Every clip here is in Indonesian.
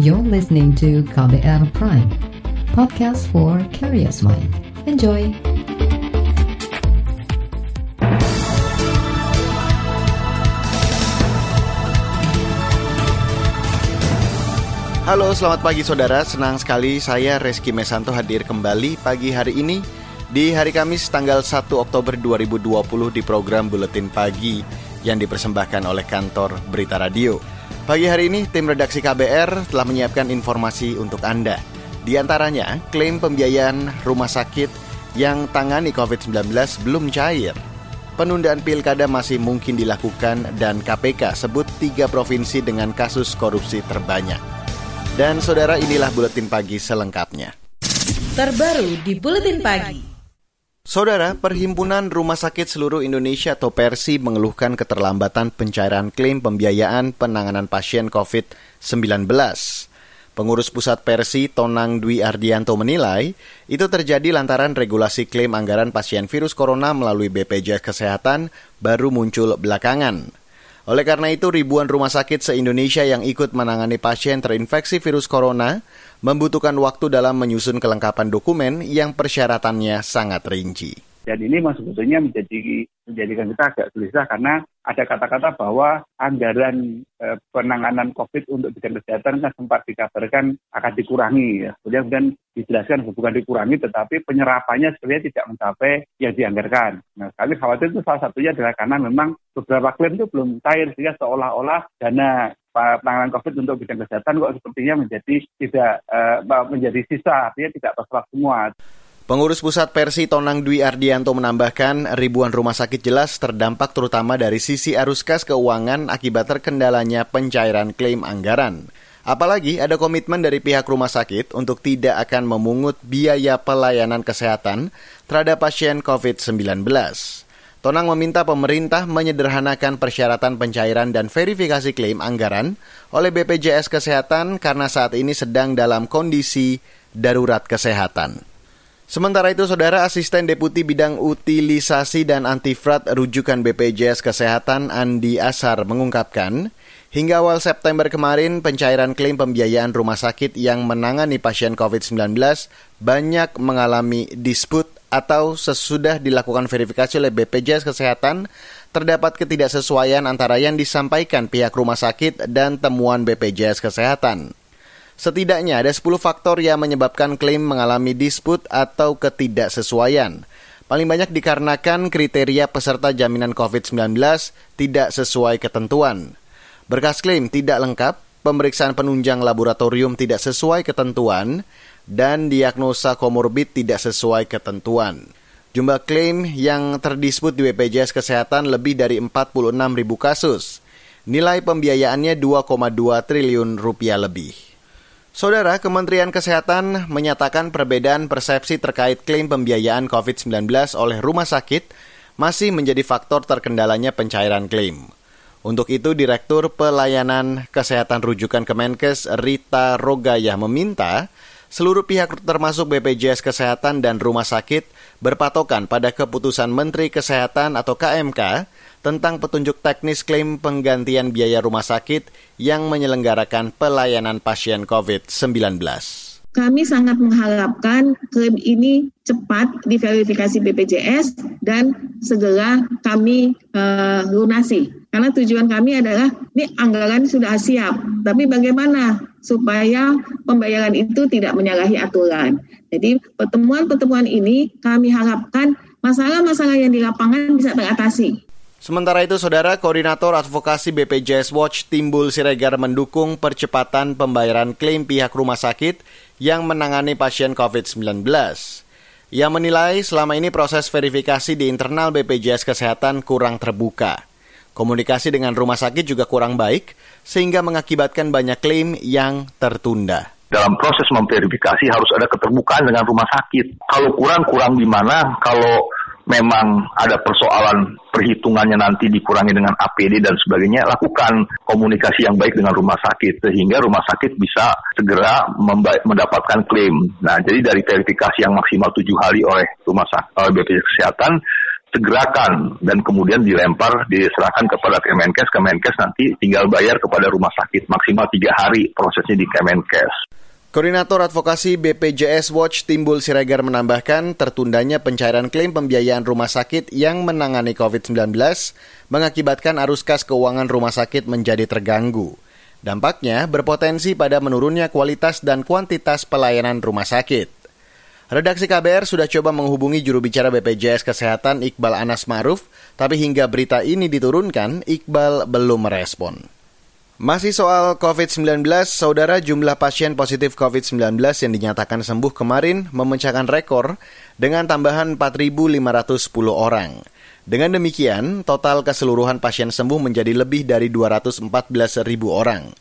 You're listening to KBR Prime, podcast for curious mind. Enjoy! Halo, selamat pagi saudara. Senang sekali saya Reski Mesanto hadir kembali pagi hari ini di hari Kamis tanggal 1 Oktober 2020 di program Buletin Pagi yang dipersembahkan oleh kantor Berita Radio. Pagi hari ini, tim redaksi KBR telah menyiapkan informasi untuk Anda. Di antaranya, klaim pembiayaan rumah sakit yang tangani COVID-19 belum cair. Penundaan pilkada masih mungkin dilakukan dan KPK sebut tiga provinsi dengan kasus korupsi terbanyak. Dan saudara inilah Buletin Pagi selengkapnya. Terbaru di Buletin Pagi. Saudara, Perhimpunan Rumah Sakit Seluruh Indonesia atau Persi mengeluhkan keterlambatan pencairan klaim pembiayaan penanganan pasien COVID-19. Pengurus pusat Persi, Tonang Dwi Ardianto menilai, itu terjadi lantaran regulasi klaim anggaran pasien virus corona melalui BPJS Kesehatan baru muncul belakangan. Oleh karena itu, ribuan rumah sakit se-Indonesia yang ikut menangani pasien terinfeksi virus corona membutuhkan waktu dalam menyusun kelengkapan dokumen yang persyaratannya sangat rinci. Dan ini memang sebetulnya menjadi menjadikan kita agak gelisah karena ada kata-kata bahwa anggaran e, penanganan COVID untuk bidang kesehatan kan sempat dikabarkan akan dikurangi ya. Kemudian, kemudian dijelaskan bukan dikurangi tetapi penyerapannya sebenarnya tidak mencapai yang dianggarkan. Nah, kami khawatir itu salah satunya adalah karena memang beberapa klaim itu belum cair sehingga seolah-olah dana penanganan COVID untuk bidang kesehatan kok sepertinya menjadi tidak uh, menjadi sisa, artinya tidak terserap semua. Pengurus Pusat Persi Tonang Dwi Ardianto menambahkan ribuan rumah sakit jelas terdampak terutama dari sisi arus kas keuangan akibat terkendalanya pencairan klaim anggaran. Apalagi ada komitmen dari pihak rumah sakit untuk tidak akan memungut biaya pelayanan kesehatan terhadap pasien COVID-19. Tonang meminta pemerintah menyederhanakan persyaratan pencairan dan verifikasi klaim anggaran oleh BPJS Kesehatan karena saat ini sedang dalam kondisi darurat kesehatan. Sementara itu, Saudara Asisten Deputi Bidang Utilisasi dan Antifrat rujukan BPJS Kesehatan Andi Asar mengungkapkan, hingga awal September kemarin pencairan klaim pembiayaan rumah sakit yang menangani pasien COVID-19 banyak mengalami disput atau sesudah dilakukan verifikasi oleh BPJS Kesehatan, terdapat ketidaksesuaian antara yang disampaikan pihak rumah sakit dan temuan BPJS Kesehatan. Setidaknya ada 10 faktor yang menyebabkan klaim mengalami disput atau ketidaksesuaian. Paling banyak dikarenakan kriteria peserta jaminan COVID-19 tidak sesuai ketentuan. Berkas klaim tidak lengkap, pemeriksaan penunjang laboratorium tidak sesuai ketentuan, dan diagnosa komorbid tidak sesuai ketentuan. Jumlah klaim yang terdisput di BPJS Kesehatan lebih dari 46 ribu kasus. Nilai pembiayaannya 2,2 triliun rupiah lebih. Saudara, Kementerian Kesehatan menyatakan perbedaan persepsi terkait klaim pembiayaan COVID-19 oleh rumah sakit masih menjadi faktor terkendalanya pencairan klaim. Untuk itu, Direktur Pelayanan Kesehatan Rujukan Kemenkes Rita Rogayah meminta seluruh pihak termasuk BPJS Kesehatan dan rumah sakit berpatokan pada keputusan Menteri Kesehatan atau KMK tentang petunjuk teknis klaim penggantian biaya rumah sakit yang menyelenggarakan pelayanan pasien COVID-19 kami sangat mengharapkan klaim ini cepat diverifikasi BPJS dan segera kami uh, lunasi. Karena tujuan kami adalah ini anggaran sudah siap, tapi bagaimana supaya pembayaran itu tidak menyalahi aturan. Jadi pertemuan-pertemuan ini kami harapkan masalah-masalah yang di lapangan bisa teratasi. Sementara itu, Saudara Koordinator Advokasi BPJS Watch Timbul Siregar mendukung percepatan pembayaran klaim pihak rumah sakit yang menangani pasien COVID-19. Ia menilai selama ini proses verifikasi di internal BPJS Kesehatan kurang terbuka. Komunikasi dengan rumah sakit juga kurang baik, sehingga mengakibatkan banyak klaim yang tertunda. Dalam proses memverifikasi harus ada keterbukaan dengan rumah sakit. Kalau kurang, kurang di mana? Kalau memang ada persoalan perhitungannya nanti dikurangi dengan APD dan sebagainya, lakukan komunikasi yang baik dengan rumah sakit sehingga rumah sakit bisa segera mendapatkan klaim. Nah, jadi dari verifikasi yang maksimal tujuh hari oleh rumah sakit BPJS Kesehatan segerakan dan kemudian dilempar diserahkan kepada Kemenkes. Kemenkes nanti tinggal bayar kepada rumah sakit maksimal tiga hari prosesnya di Kemenkes. Koordinator Advokasi BPJS Watch Timbul Siregar menambahkan tertundanya pencairan klaim pembiayaan rumah sakit yang menangani COVID-19 mengakibatkan arus kas keuangan rumah sakit menjadi terganggu. Dampaknya berpotensi pada menurunnya kualitas dan kuantitas pelayanan rumah sakit. Redaksi KBR sudah coba menghubungi juru bicara BPJS Kesehatan Iqbal Anas Maruf, tapi hingga berita ini diturunkan, Iqbal belum merespon. Masih soal COVID-19, saudara jumlah pasien positif COVID-19 yang dinyatakan sembuh kemarin memecahkan rekor dengan tambahan 4.510 orang. Dengan demikian, total keseluruhan pasien sembuh menjadi lebih dari 214.000 orang.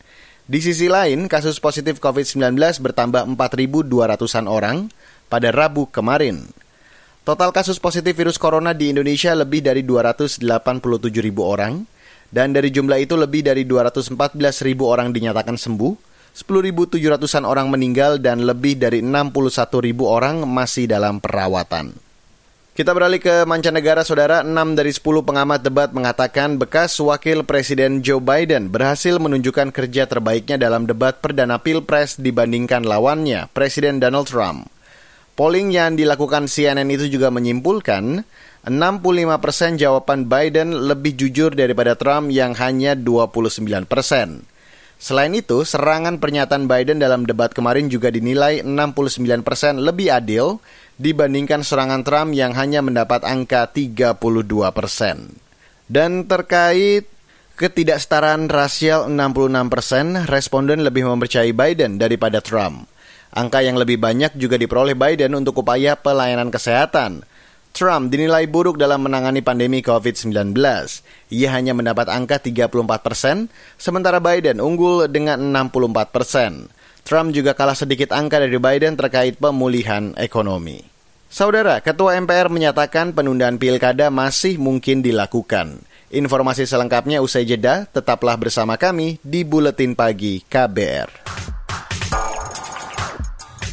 Di sisi lain, kasus positif COVID-19 bertambah 4.200-an orang pada Rabu kemarin. Total kasus positif virus corona di Indonesia lebih dari 287.000 orang, dan dari jumlah itu lebih dari 214 ribu orang dinyatakan sembuh, 10.700-an orang meninggal dan lebih dari 61 ribu orang masih dalam perawatan. Kita beralih ke mancanegara, saudara. 6 dari 10 pengamat debat mengatakan bekas wakil Presiden Joe Biden berhasil menunjukkan kerja terbaiknya dalam debat perdana Pilpres dibandingkan lawannya, Presiden Donald Trump. Polling yang dilakukan CNN itu juga menyimpulkan 65 persen jawaban Biden lebih jujur daripada Trump yang hanya 29 persen. Selain itu, serangan pernyataan Biden dalam debat kemarin juga dinilai 69 persen lebih adil dibandingkan serangan Trump yang hanya mendapat angka 32 persen. Dan terkait ketidaksetaraan rasial 66 persen, responden lebih mempercayai Biden daripada Trump. Angka yang lebih banyak juga diperoleh Biden untuk upaya pelayanan kesehatan – Trump dinilai buruk dalam menangani pandemi COVID-19. Ia hanya mendapat angka 34 persen, sementara Biden unggul dengan 64 persen. Trump juga kalah sedikit angka dari Biden terkait pemulihan ekonomi. Saudara, Ketua MPR menyatakan penundaan pilkada masih mungkin dilakukan. Informasi selengkapnya usai jeda, tetaplah bersama kami di Buletin Pagi KBR.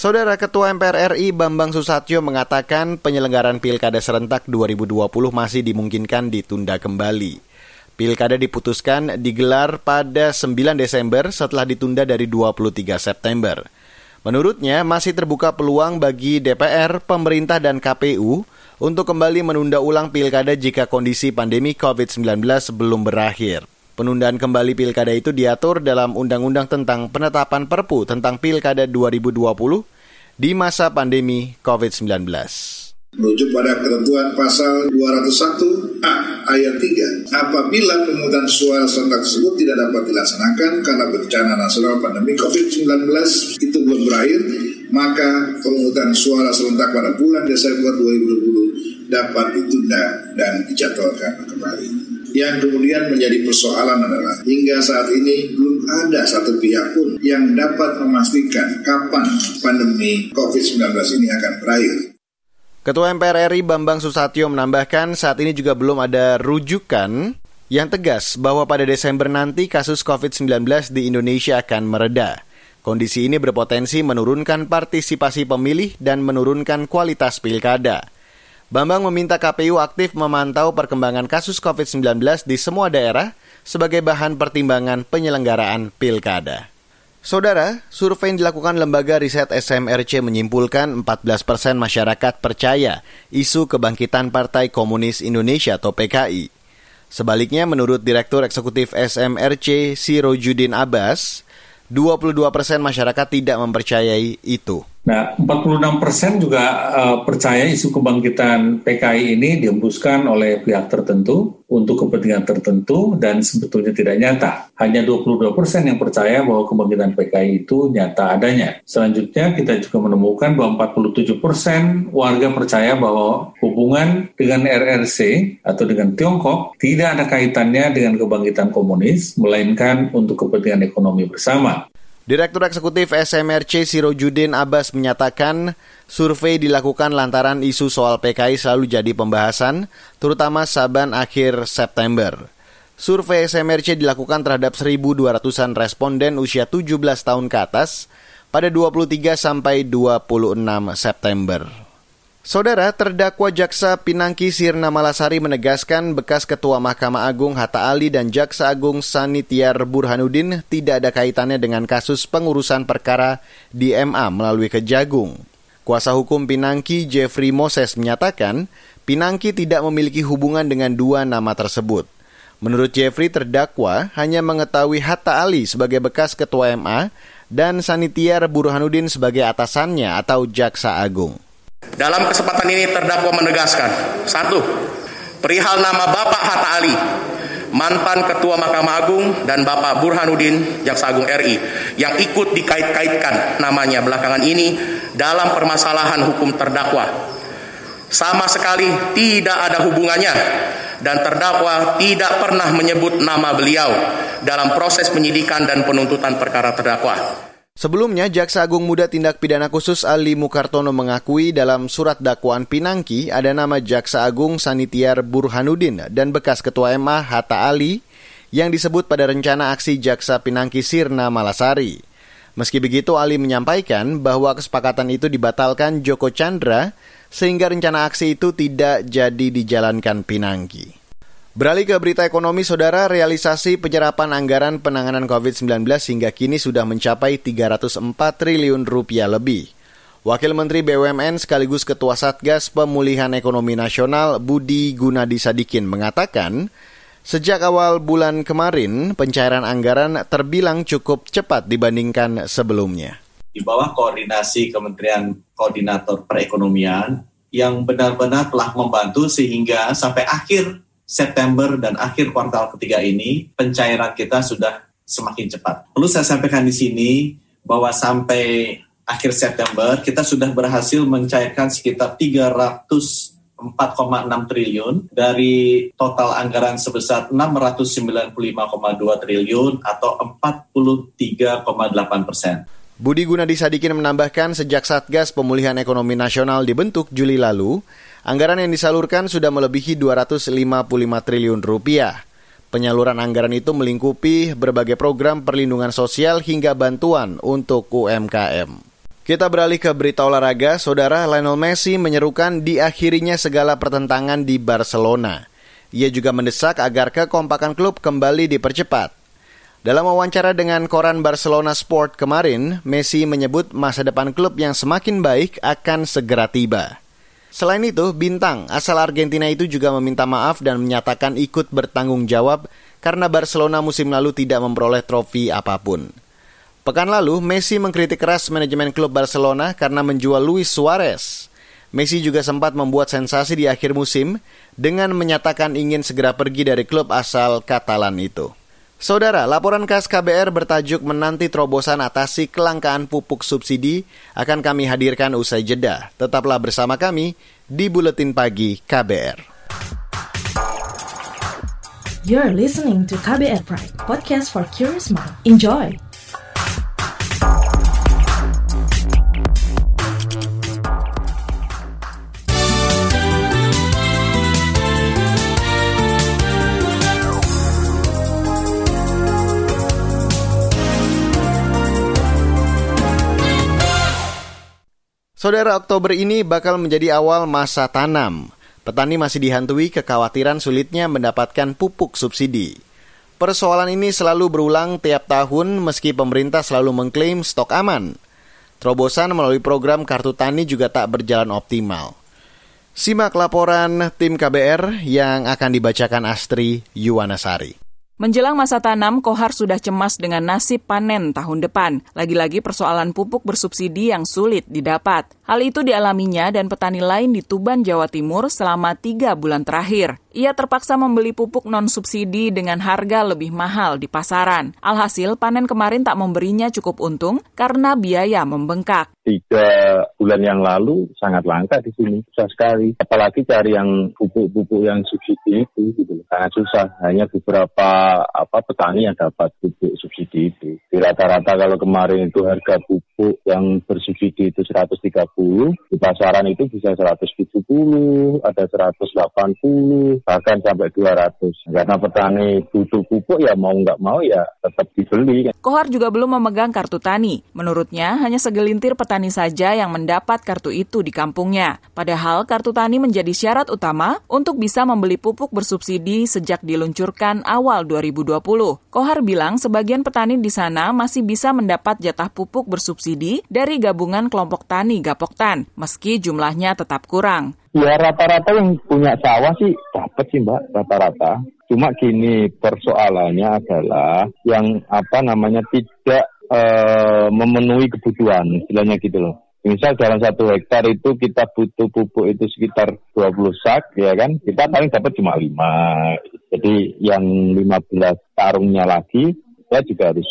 Saudara Ketua MPR RI Bambang Susatyo mengatakan penyelenggaraan Pilkada serentak 2020 masih dimungkinkan ditunda kembali. Pilkada diputuskan digelar pada 9 Desember setelah ditunda dari 23 September. Menurutnya masih terbuka peluang bagi DPR, pemerintah dan KPU untuk kembali menunda ulang pilkada jika kondisi pandemi COVID-19 belum berakhir. Penundaan kembali pilkada itu diatur dalam Undang-Undang tentang penetapan Perpu tentang Pilkada 2020 di masa pandemi COVID-19 merujuk pada ketentuan pasal 201A ayat 3 apabila pemungutan suara serentak tersebut tidak dapat dilaksanakan karena bencana nasional pandemi COVID-19 itu belum berakhir maka pemungutan suara serentak pada bulan Desember 2020 dapat ditunda dan dijadwalkan kembali. Yang kemudian menjadi persoalan adalah hingga saat ini belum ada satu pihak pun yang dapat memastikan kapan pandemi COVID-19 ini akan berakhir. Ketua MPR RI Bambang Susatyo menambahkan saat ini juga belum ada rujukan yang tegas bahwa pada Desember nanti kasus COVID-19 di Indonesia akan mereda. Kondisi ini berpotensi menurunkan partisipasi pemilih dan menurunkan kualitas pilkada. Bambang meminta KPU aktif memantau perkembangan kasus COVID-19 di semua daerah sebagai bahan pertimbangan penyelenggaraan pilkada. Saudara, survei yang dilakukan lembaga riset SMRC menyimpulkan 14 persen masyarakat percaya isu kebangkitan Partai Komunis Indonesia atau PKI. Sebaliknya, menurut Direktur Eksekutif SMRC Sirojudin Abbas, 22 persen masyarakat tidak mempercayai itu. Nah, 46 persen juga uh, percaya isu kebangkitan PKI ini dihembuskan oleh pihak tertentu untuk kepentingan tertentu dan sebetulnya tidak nyata. Hanya 22 persen yang percaya bahwa kebangkitan PKI itu nyata adanya. Selanjutnya kita juga menemukan bahwa 47 persen warga percaya bahwa hubungan dengan RRC atau dengan Tiongkok tidak ada kaitannya dengan kebangkitan komunis, melainkan untuk kepentingan ekonomi bersama. Direktur Eksekutif SMRC Sirojudin Abbas menyatakan survei dilakukan lantaran isu soal PKI selalu jadi pembahasan, terutama saban akhir September. Survei SMRC dilakukan terhadap 1.200-an responden usia 17 tahun ke atas pada 23 sampai 26 September. Saudara terdakwa Jaksa Pinangki Sirna Malasari menegaskan bekas Ketua Mahkamah Agung Hatta Ali dan Jaksa Agung Sanitiar Burhanuddin tidak ada kaitannya dengan kasus pengurusan perkara di MA melalui Kejagung. Kuasa hukum Pinangki Jeffrey Moses menyatakan Pinangki tidak memiliki hubungan dengan dua nama tersebut. Menurut Jeffrey, terdakwa hanya mengetahui Hatta Ali sebagai bekas Ketua MA dan Sanitiar Burhanuddin sebagai atasannya atau Jaksa Agung. Dalam kesempatan ini terdakwa menegaskan, satu, perihal nama Bapak Hatta Ali, mantan Ketua Mahkamah Agung dan Bapak Burhanuddin Jaksa Agung RI yang ikut dikait-kaitkan namanya belakangan ini dalam permasalahan hukum terdakwa. Sama sekali tidak ada hubungannya dan terdakwa tidak pernah menyebut nama beliau dalam proses penyidikan dan penuntutan perkara terdakwa. Sebelumnya, Jaksa Agung Muda Tindak Pidana Khusus Ali Mukartono mengakui dalam surat dakwaan Pinangki ada nama Jaksa Agung Sanitiar Burhanuddin dan bekas Ketua MA Hatta Ali yang disebut pada rencana aksi Jaksa Pinangki Sirna Malasari. Meski begitu, Ali menyampaikan bahwa kesepakatan itu dibatalkan Joko Chandra sehingga rencana aksi itu tidak jadi dijalankan Pinangki. Beralih ke berita ekonomi, saudara, realisasi penyerapan anggaran penanganan COVID-19 hingga kini sudah mencapai 304 triliun rupiah lebih. Wakil Menteri BUMN sekaligus Ketua Satgas Pemulihan Ekonomi Nasional Budi Gunadi Sadikin mengatakan, sejak awal bulan kemarin pencairan anggaran terbilang cukup cepat dibandingkan sebelumnya. Di bawah koordinasi Kementerian Koordinator Perekonomian yang benar-benar telah membantu sehingga sampai akhir September dan akhir kuartal ketiga ini pencairan kita sudah semakin cepat. Perlu saya sampaikan di sini bahwa sampai akhir September kita sudah berhasil mencairkan sekitar 304,6 triliun dari total anggaran sebesar 695,2 triliun atau 43,8 persen. Budi Gunadi Sadikin menambahkan sejak Satgas Pemulihan Ekonomi Nasional dibentuk Juli lalu, Anggaran yang disalurkan sudah melebihi 255 triliun rupiah. Penyaluran anggaran itu melingkupi berbagai program perlindungan sosial hingga bantuan untuk UMKM. Kita beralih ke berita olahraga, saudara Lionel Messi menyerukan diakhirinya segala pertentangan di Barcelona. Ia juga mendesak agar kekompakan klub kembali dipercepat. Dalam wawancara dengan koran Barcelona Sport kemarin, Messi menyebut masa depan klub yang semakin baik akan segera tiba. Selain itu, bintang asal Argentina itu juga meminta maaf dan menyatakan ikut bertanggung jawab karena Barcelona musim lalu tidak memperoleh trofi apa pun. Pekan lalu, Messi mengkritik keras manajemen klub Barcelona karena menjual Luis Suarez. Messi juga sempat membuat sensasi di akhir musim dengan menyatakan ingin segera pergi dari klub asal Katalan itu. Saudara, laporan khas KBR bertajuk Menanti Terobosan Atasi Kelangkaan Pupuk Subsidi akan kami hadirkan usai jeda. Tetaplah bersama kami di Buletin Pagi KBR. You're listening to KBR Pride, podcast for curious mind. Enjoy! Saudara, Oktober ini bakal menjadi awal masa tanam. Petani masih dihantui kekhawatiran sulitnya mendapatkan pupuk subsidi. Persoalan ini selalu berulang tiap tahun meski pemerintah selalu mengklaim stok aman. Terobosan melalui program Kartu Tani juga tak berjalan optimal. Simak laporan tim KBR yang akan dibacakan Astri Yuwanasari. Menjelang masa tanam, Kohar sudah cemas dengan nasib panen tahun depan. Lagi-lagi persoalan pupuk bersubsidi yang sulit didapat. Hal itu dialaminya dan petani lain di Tuban, Jawa Timur selama tiga bulan terakhir. Ia terpaksa membeli pupuk non-subsidi dengan harga lebih mahal di pasaran. Alhasil, panen kemarin tak memberinya cukup untung karena biaya membengkak. Tiga bulan yang lalu sangat langka di sini, susah sekali. Apalagi cari yang pupuk-pupuk yang subsidi itu, gitu. sangat susah. Hanya beberapa berapa apa petani yang dapat pupuk subsidi itu. Di rata-rata kalau kemarin itu harga pupuk yang bersubsidi itu 130, di pasaran itu bisa 170, ada 180, bahkan sampai 200. Karena petani butuh pupuk ya mau nggak mau ya tetap dibeli. Kohar juga belum memegang kartu tani. Menurutnya hanya segelintir petani saja yang mendapat kartu itu di kampungnya. Padahal kartu tani menjadi syarat utama untuk bisa membeli pupuk bersubsidi sejak diluncurkan awal 2020. Kohar bilang sebagian petani di sana masih bisa mendapat jatah pupuk bersubsidi dari gabungan kelompok tani Gapoktan, meski jumlahnya tetap kurang. Ya rata-rata yang punya sawah sih dapat sih mbak rata-rata. Cuma gini persoalannya adalah yang apa namanya tidak uh, memenuhi kebutuhan, istilahnya gitu loh. Misal dalam satu hektar itu kita butuh pupuk itu sekitar 20 sak, ya kan? Kita paling dapat cuma 5. Jadi yang 15 tarungnya lagi, kita juga harus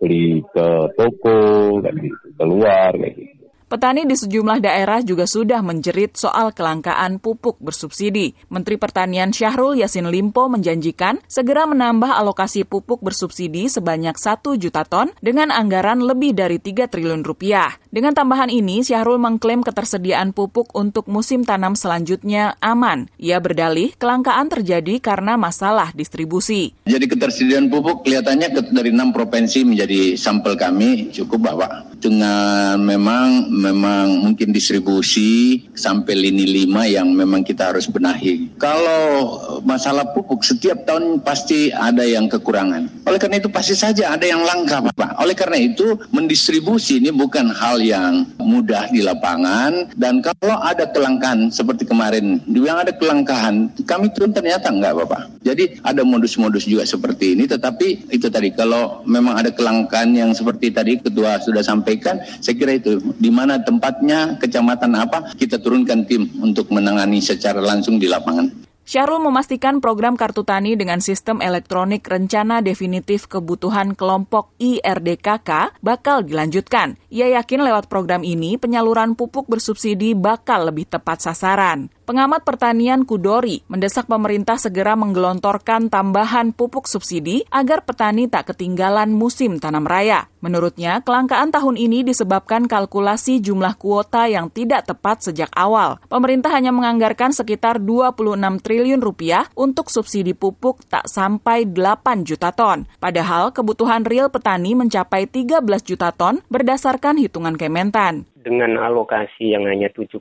beli ke toko, kayak gitu, keluar, kayak gitu. Petani di sejumlah daerah juga sudah menjerit soal kelangkaan pupuk bersubsidi. Menteri Pertanian Syahrul Yasin Limpo menjanjikan segera menambah alokasi pupuk bersubsidi sebanyak 1 juta ton dengan anggaran lebih dari 3 triliun rupiah. Dengan tambahan ini, Syahrul mengklaim ketersediaan pupuk untuk musim tanam selanjutnya aman. Ia berdalih kelangkaan terjadi karena masalah distribusi. Jadi ketersediaan pupuk kelihatannya dari enam provinsi menjadi sampel kami cukup bahwa dengan memang memang mungkin distribusi sampai lini lima yang memang kita harus benahi. Kalau masalah pupuk setiap tahun pasti ada yang kekurangan. Oleh karena itu pasti saja ada yang langka Pak. Oleh karena itu mendistribusi ini bukan hal yang mudah di lapangan dan kalau ada kelangkaan seperti kemarin yang ada kelangkaan kami turun ternyata enggak Bapak. Jadi ada modus-modus juga seperti ini tetapi itu tadi kalau memang ada kelangkaan yang seperti tadi ketua sudah sampaikan saya kira itu di mana mana tempatnya, kecamatan apa, kita turunkan tim untuk menangani secara langsung di lapangan. Syahrul memastikan program Kartu Tani dengan sistem elektronik rencana definitif kebutuhan kelompok IRDKK bakal dilanjutkan. Ia yakin lewat program ini penyaluran pupuk bersubsidi bakal lebih tepat sasaran. Pengamat pertanian Kudori mendesak pemerintah segera menggelontorkan tambahan pupuk subsidi agar petani tak ketinggalan musim tanam raya. Menurutnya, kelangkaan tahun ini disebabkan kalkulasi jumlah kuota yang tidak tepat sejak awal. Pemerintah hanya menganggarkan sekitar 26 triliun rupiah untuk subsidi pupuk tak sampai 8 juta ton. Padahal kebutuhan real petani mencapai 13 juta ton berdasarkan hitungan Kementan dengan alokasi yang hanya 7,9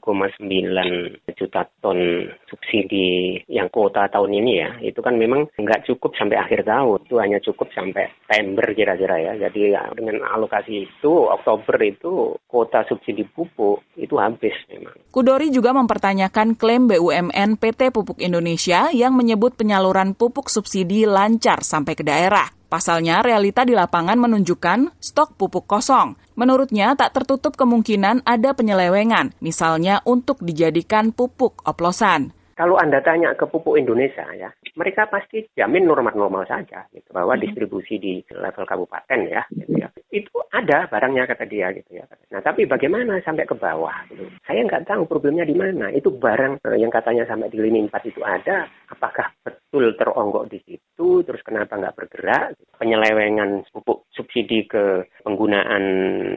juta ton subsidi yang kuota tahun ini ya, itu kan memang nggak cukup sampai akhir tahun. Itu hanya cukup sampai September kira-kira ya. Jadi ya, dengan alokasi itu, Oktober itu kuota subsidi pupuk itu habis memang. Kudori juga mempertanyakan klaim BUMN PT Pupuk Indonesia yang menyebut penyaluran pupuk subsidi lancar sampai ke daerah. Pasalnya, realita di lapangan menunjukkan stok pupuk kosong. Menurutnya, tak tertutup kemungkinan ada penyelewengan, misalnya untuk dijadikan pupuk oplosan kalau Anda tanya ke pupuk Indonesia ya, mereka pasti jamin normal-normal saja gitu bahwa hmm. distribusi di level kabupaten ya gitu ya. Itu ada barangnya kata dia gitu ya. Nah, tapi bagaimana sampai ke bawah gitu. Saya nggak tahu problemnya di mana. Itu barang eh, yang katanya sampai di lini 4 itu ada, apakah betul teronggok di situ terus kenapa nggak bergerak? Penyelewengan pupuk subsidi ke penggunaan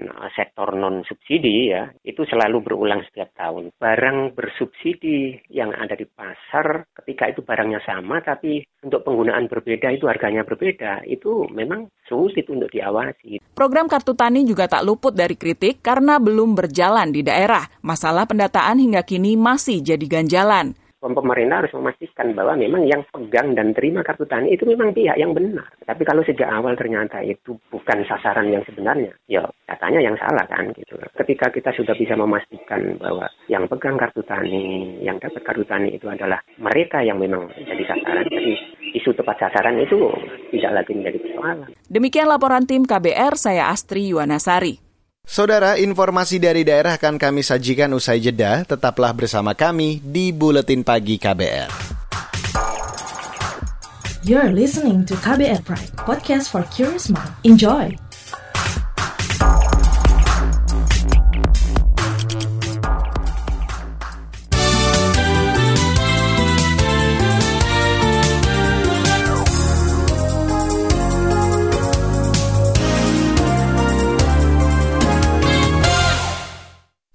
eh, sektor non subsidi ya, itu selalu berulang setiap tahun. Barang bersubsidi yang ada di pasar ketika itu barangnya sama tapi untuk penggunaan berbeda itu harganya berbeda itu memang sulit untuk diawasi. Program Kartu Tani juga tak luput dari kritik karena belum berjalan di daerah. Masalah pendataan hingga kini masih jadi ganjalan pemerintah harus memastikan bahwa memang yang pegang dan terima kartu tani itu memang pihak yang benar. Tapi kalau sejak awal ternyata itu bukan sasaran yang sebenarnya, ya katanya yang salah kan gitu. Ketika kita sudah bisa memastikan bahwa yang pegang kartu tani, yang dapat kartu tani itu adalah mereka yang memang jadi sasaran. Jadi isu tepat sasaran itu tidak lagi menjadi persoalan. Demikian laporan tim KBR, saya Astri Yuwanasari. Saudara, informasi dari daerah akan kami sajikan usai jeda. Tetaplah bersama kami di Buletin Pagi KBR. You're listening to KBR Pride, podcast for curious mind. Enjoy!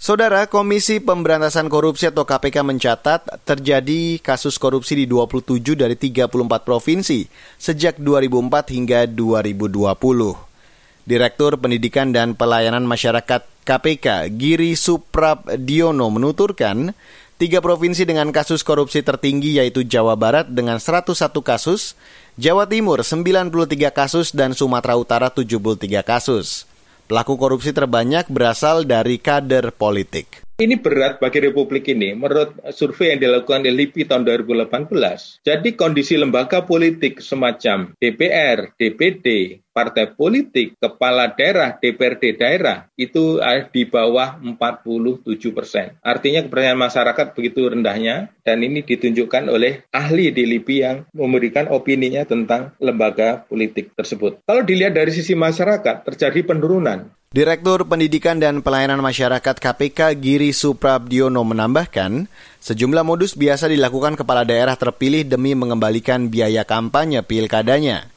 Saudara, Komisi Pemberantasan Korupsi atau KPK mencatat terjadi kasus korupsi di 27 dari 34 provinsi sejak 2004 hingga 2020. Direktur Pendidikan dan Pelayanan Masyarakat KPK, Giri Suprabdiono menuturkan, tiga provinsi dengan kasus korupsi tertinggi yaitu Jawa Barat dengan 101 kasus, Jawa Timur 93 kasus, dan Sumatera Utara 73 kasus. Pelaku korupsi terbanyak berasal dari kader politik. Ini berat bagi Republik ini menurut survei yang dilakukan di LIPI tahun 2018. Jadi kondisi lembaga politik semacam DPR, DPD, partai politik, kepala daerah, DPRD daerah itu di bawah 47 persen. Artinya kepercayaan masyarakat begitu rendahnya dan ini ditunjukkan oleh ahli di LIPI yang memberikan opininya tentang lembaga politik tersebut. Kalau dilihat dari sisi masyarakat terjadi penurunan. Direktur Pendidikan dan Pelayanan Masyarakat KPK Giri Suprabdiono menambahkan, sejumlah modus biasa dilakukan kepala daerah terpilih demi mengembalikan biaya kampanye pilkadanya.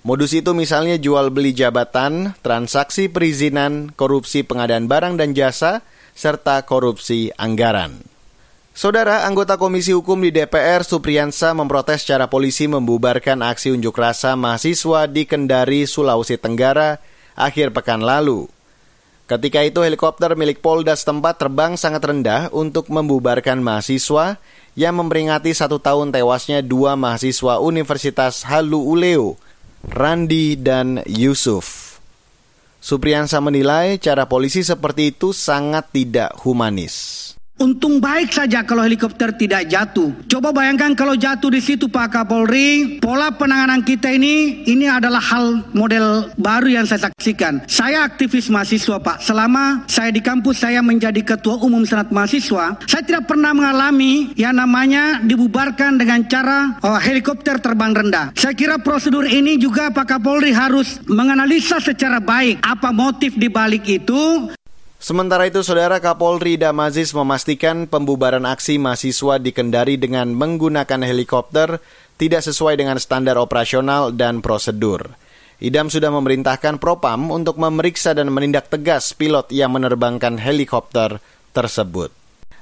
Modus itu misalnya jual beli jabatan, transaksi perizinan, korupsi pengadaan barang dan jasa, serta korupsi anggaran. Saudara anggota Komisi Hukum di DPR Supriyansa memprotes cara polisi membubarkan aksi unjuk rasa mahasiswa di Kendari, Sulawesi Tenggara akhir pekan lalu. Ketika itu helikopter milik Polda setempat terbang sangat rendah untuk membubarkan mahasiswa yang memperingati satu tahun tewasnya dua mahasiswa Universitas Halu Uleo, Randi dan Yusuf. Supriyansa menilai cara polisi seperti itu sangat tidak humanis. Untung baik saja kalau helikopter tidak jatuh. Coba bayangkan kalau jatuh di situ Pak Kapolri, pola penanganan kita ini ini adalah hal model baru yang saya saksikan. Saya aktivis mahasiswa Pak. Selama saya di kampus saya menjadi ketua umum senat mahasiswa, saya tidak pernah mengalami yang namanya dibubarkan dengan cara oh, helikopter terbang rendah. Saya kira prosedur ini juga Pak Kapolri harus menganalisa secara baik apa motif di balik itu Sementara itu, Saudara Kapolri Damazis memastikan pembubaran aksi mahasiswa di Kendari dengan menggunakan helikopter tidak sesuai dengan standar operasional dan prosedur. Idam sudah memerintahkan Propam untuk memeriksa dan menindak tegas pilot yang menerbangkan helikopter tersebut.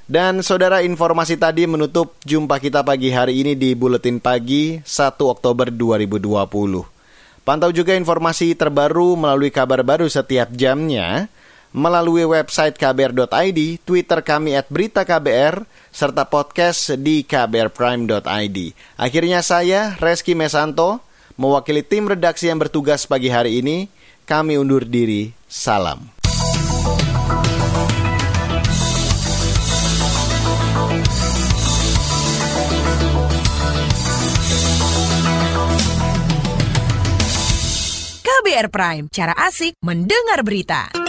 Dan saudara informasi tadi menutup jumpa kita pagi hari ini di Buletin Pagi 1 Oktober 2020. Pantau juga informasi terbaru melalui kabar baru setiap jamnya melalui website kbr.id, Twitter kami at berita KBR, serta podcast di kbrprime.id. Akhirnya saya, Reski Mesanto, mewakili tim redaksi yang bertugas pagi hari ini, kami undur diri. Salam. KBR Prime, cara asik mendengar berita.